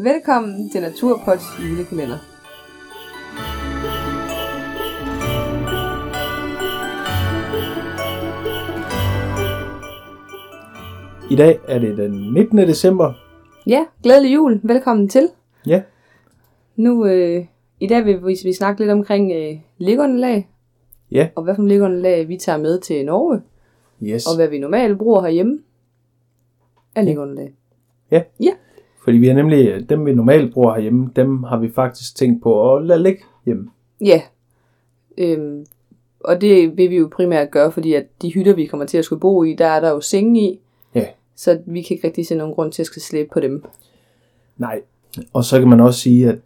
Velkommen til Naturpods julekalender. I dag er det den 19. december. Ja, glædelig jul. Velkommen til. Ja, Nu, øh, i dag vil vi, vi snakke lidt omkring øh, liggeunderlag, ja, og hvad for liggeunderlag vi tager med til Norge, yes. og hvad vi normalt bruger herhjemme af liggeunderlag. Ja. Ja. Fordi vi har nemlig, dem vi normalt bruger herhjemme, dem har vi faktisk tænkt på at lade ligge hjemme. Ja. Øhm, og det vil vi jo primært gøre, fordi at de hytter, vi kommer til at skulle bo i, der er der jo senge i, Ja. så vi kan ikke rigtig se nogen grund til at skal slæbe på dem. Nej. Og så kan man også sige, at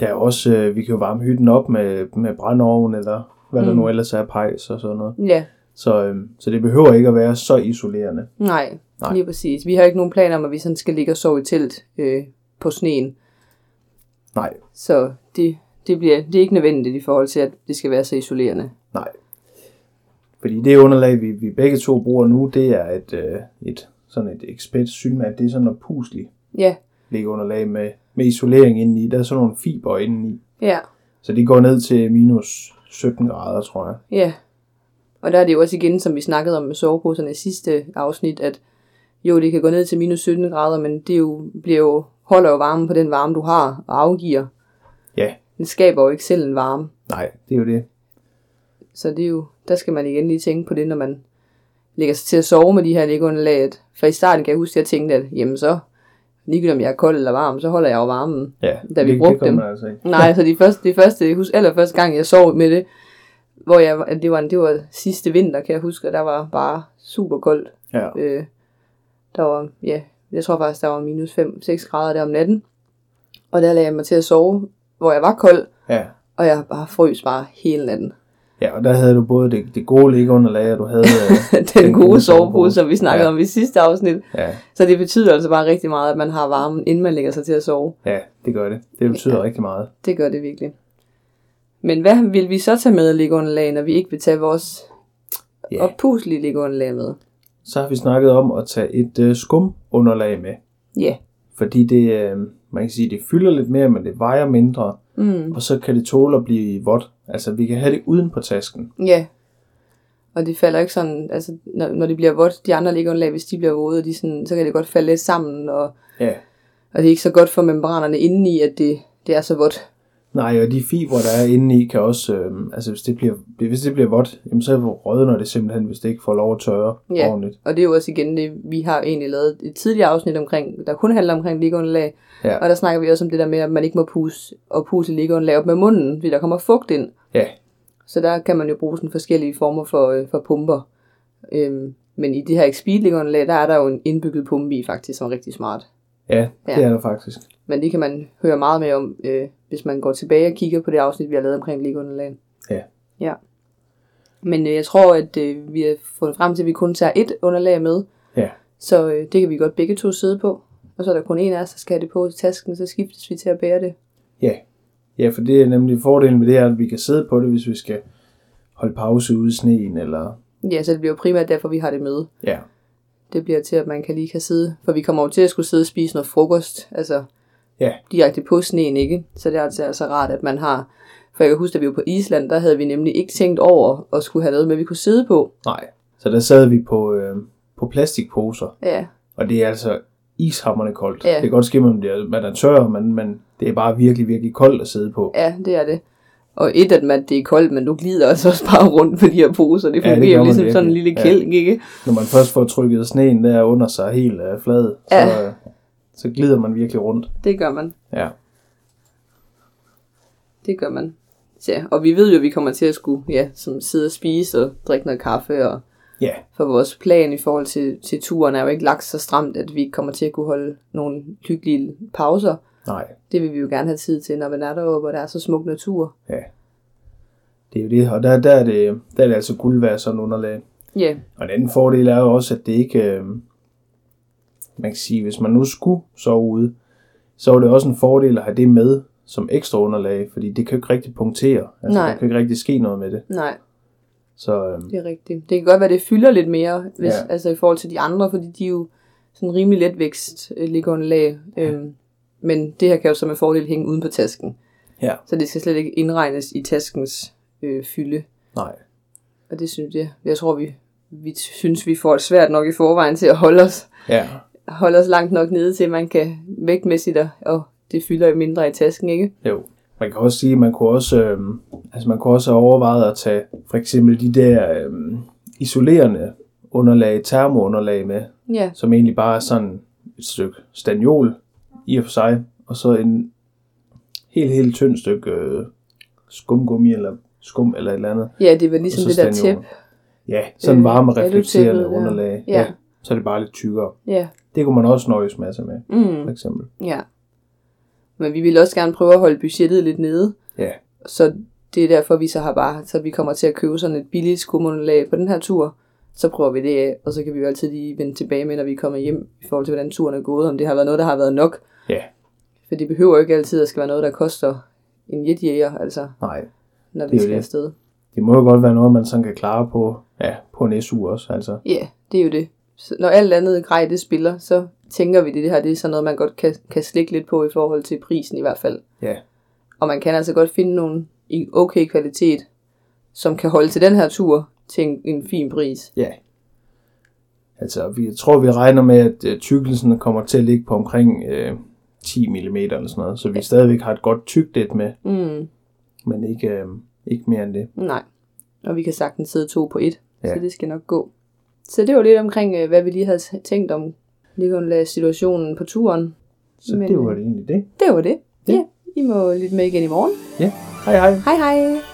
der er også, øh, vi kan jo varme hytten op med, med brændeovn, eller hvad mm. der nu ellers er, pejs og sådan noget. Ja, Så, øh, så det behøver ikke at være så isolerende. nej, Nej. lige præcis. Vi har ikke nogen planer om, at vi sådan skal ligge og sove i telt øh, på sneen. Nej, Så det, det, bliver, det er ikke nødvendigt i forhold til, at det skal være så isolerende. nej. Fordi det underlag, vi, vi begge to bruger nu, det er et, øh, et sådan et ekspert synmat. Det er sådan noget puslig Ja, liggeunderlag med, med isolering indeni. Der er sådan nogle fiber indeni. ja, Så de går ned til minus 17 grader, tror jeg. ja. Og der er det jo også igen, som vi snakkede om med soveposerne i sidste afsnit, at jo, det kan gå ned til minus 17 grader, men det jo, bliver jo, holder jo varmen på den varme, du har og afgiver. Ja, Den skaber jo ikke selv en varme. nej, det er jo det. Så det er jo, der skal man igen lige tænke på det, når man lægger sig til at sove med de her liggeunderlag. For i starten kan jeg huske, at jeg tænkte, at jamen så, ligegyldigt om jeg er kold eller varm, så holder jeg jo varmen. Ja, Da vi det, brugte det dem. Altså ikke. Nej, så de første, de første, jeg husker, allerførste gang, jeg sov med det, hvor jeg, det var, det var sidste vinter, kan jeg huske, og der var bare super koldt. Ja, Øh, der var, ja, jeg tror faktisk, der var minus 5-6 grader der om natten. Og der lagde jeg mig til at sove, hvor jeg var kold, ja. og jeg bare frøs bare hele natten. Ja, og der havde du både det, det gode liggeunderlag, og du havde øh, Den gode sovepose, som vi snakkede Ja. om i sidste afsnit. Ja, Så det betyder altså bare rigtig meget, at man har varmen, inden man lægger sig til at sove. ja, det gør det. Det betyder Ja. rigtig meget. Det gør det virkelig. Men hvad vil vi så tage med af liggeunderlag, når vi ikke vil tage vores Ja. yeah. oppuslige liggeunderlag med? Så har vi snakket om at tage et øh, skumunderlag med. Ja. Yeah. Fordi det, øh, man kan sige, det fylder lidt mere, men det vejer mindre. Mm. Og så kan det tåle at blive vådt. Altså, vi kan have det uden på tasken. Ja. Og det falder ikke sådan, altså når, når det bliver vådt, de andre liggeunderlag, hvis de bliver våde, de sådan, så kan det godt falde lidt sammen, og, Ja. og det er ikke så godt for membranerne indeni, at det, det er så vådt. Nej, og de fibre, der er inde i, kan også, øh, altså hvis det bliver, hvis det bliver vådt, jamen så rådner det simpelthen, hvis det ikke får lov at tørre Ja. ordentligt. Og det er jo også igen det, vi har egentlig lavet et tidligere afsnit omkring, der kun handler omkring liggeunderlag, Ja. og der snakker vi også om det der med, at man ikke må puse og puse liggeunderlag op med munden, fordi der kommer fugt ind. Ja, Så der kan man jo bruge sådan forskellige former for, øh, for pumper. Øhm, men i det her Expeed-liggeunderlag, der er der jo en indbygget pumpe i faktisk, som er rigtig smart. ja, det Ja. er der faktisk. Men det kan man høre meget mere om, øh, hvis man går tilbage og kigger på det afsnit, vi har lavet omkring liggeunderlag. Ja. Ja. Men øh, jeg tror, at øh, vi har fundet frem til, at vi kun tager et underlag med. Ja. Så øh, det kan vi godt begge to sidde på. Og så er der kun en af os, der skal have det på til tasken, så skiftes vi til at bære det. Ja. Ja, for det er nemlig fordelen ved det er, at vi kan sidde på det, hvis vi skal holde pause ude i sneen, eller... Ja, så det bliver jo primært derfor, vi har det med. Ja, Det bliver til, at man kan lige kan sidde. For vi kommer jo til at skulle sidde og spise noget frokost. Altså ja, direkte på sneen, ikke? Så det er altså, altså rart, at man har... For jeg kan huske, at vi var på Island, der havde vi nemlig ikke tænkt over at skulle have noget med, vi kunne sidde på. nej. Så der sad vi på, øh, på plastikposer, Ja, og det er altså ishammerne koldt. Ja. Det kan godt ske, at man, bliver, man er tør, men, men det er bare virkelig, virkelig koldt at sidde på. ja, det er det. Og et, at man, det er koldt, men du glider altså også bare rundt på de her poser. Det Ja, det fungerer jo man ligesom virkelig. sådan en lille Ja. kælk, ikke? Når man først får trykket sneen der under sig helt øh, flad, så, Ja. øh, så glider man virkelig rundt. Det gør man. Ja, Det gør man. Ja, og vi ved jo, at vi kommer til at skulle ja, som sidde og spise og drikke noget kaffe. Og ja, for vores plan i forhold til, til turen er jo ikke lagt så stramt, at vi ikke kommer til at kunne holde nogle hyggelige pauser. nej. Det vil vi jo gerne have tid til, når man er deroppe, og der er så smuk natur. Ja. Det er jo det, og der, der, er, det, der er det altså guld værd sådan underlag. Ja, Og en anden fordel er jo også, at det ikke, øh, man kan sige, hvis man nu skulle sove ude, så er det også en fordel at have det med som ekstra underlag, fordi det kan jo ikke rigtig punktere. Altså, Nej. der kan ikke rigtig ske noget med det. nej, Så øh, det er rigtigt. Det kan godt være, at det fylder lidt mere, hvis, Ja. altså i forhold til de andre, fordi de er jo sådan rimelig letvækst øh, liggeunderlag. Øhm, Men det her kan jo så med fordel hænge uden på tasken. Ja. Så det skal slet ikke indregnes i taskens øh, fylde. Nej. Og det synes jeg, jeg tror, vi, vi synes, vi får det svært nok i forvejen til at holde os, Ja. Holde os langt nok nede til, at man kan vægtmæssigt, og, og det fylder mindre i tasken, ikke? Jo. Man kan også sige, man kunne også, øh, altså man kunne også have overvejet at tage for eksempel de der øh, isolerende underlag, termounderlag med, Ja, som egentlig bare er sådan et stykke staniol i og for sig, og så en helt, helt tynd stykke øh, skumgummi eller skum eller et eller andet. ja det var ligesom det der tæp. Ja, sådan Øh, varme reflekterende underlag. Ja. Så er det bare lidt tykkere. Ja. Det kunne man også nøjes masser med, Mm. for eksempel. Ja. Men vi vil også gerne prøve at holde budgettet lidt nede. Ja. Så det er derfor, vi så har bare, så vi kommer til at købe sådan et billigt skumunderlag på den her tur. Så prøver vi det af, og så kan vi jo altid lige vende tilbage med, når vi kommer hjem, i forhold til, hvordan turen er gået, om det har været noget, der har været nok. Ja. For det behøver jo ikke altid at skal være noget, der koster en jetjæger, altså, Nej, når Det vi jo skal det. afsted. det må jo godt være noget, man sådan kan klare på, ja, på en SU også, altså. Ja, det er jo det. Når alt andet grej det spiller, så tænker vi, det, det her det er sådan noget, man godt kan, kan slikke lidt på i forhold til prisen i hvert fald. Ja. Og man kan altså godt finde nogle i okay kvalitet, som kan holde til den her tur til en, en fin pris. Ja. Altså, vi, tror, vi regner med, at øh, tykkelsen kommer til at ligge på omkring øh, 10 mm eller sådan noget, så vi stadigvæk har et godt tykt et med, Mm, men ikke, øh, ikke mere end det. nej. Og vi kan sagtens sidde to på et, ja. Ja. så det skal nok gå. Så det var lidt omkring, øh, hvad vi lige havde tænkt om situationen på turen. Så Men, det var øh, det egentlig det. Det var det. Ja. Ja. I må lytte med igen i morgen. Ja, hej hej. Hej hej!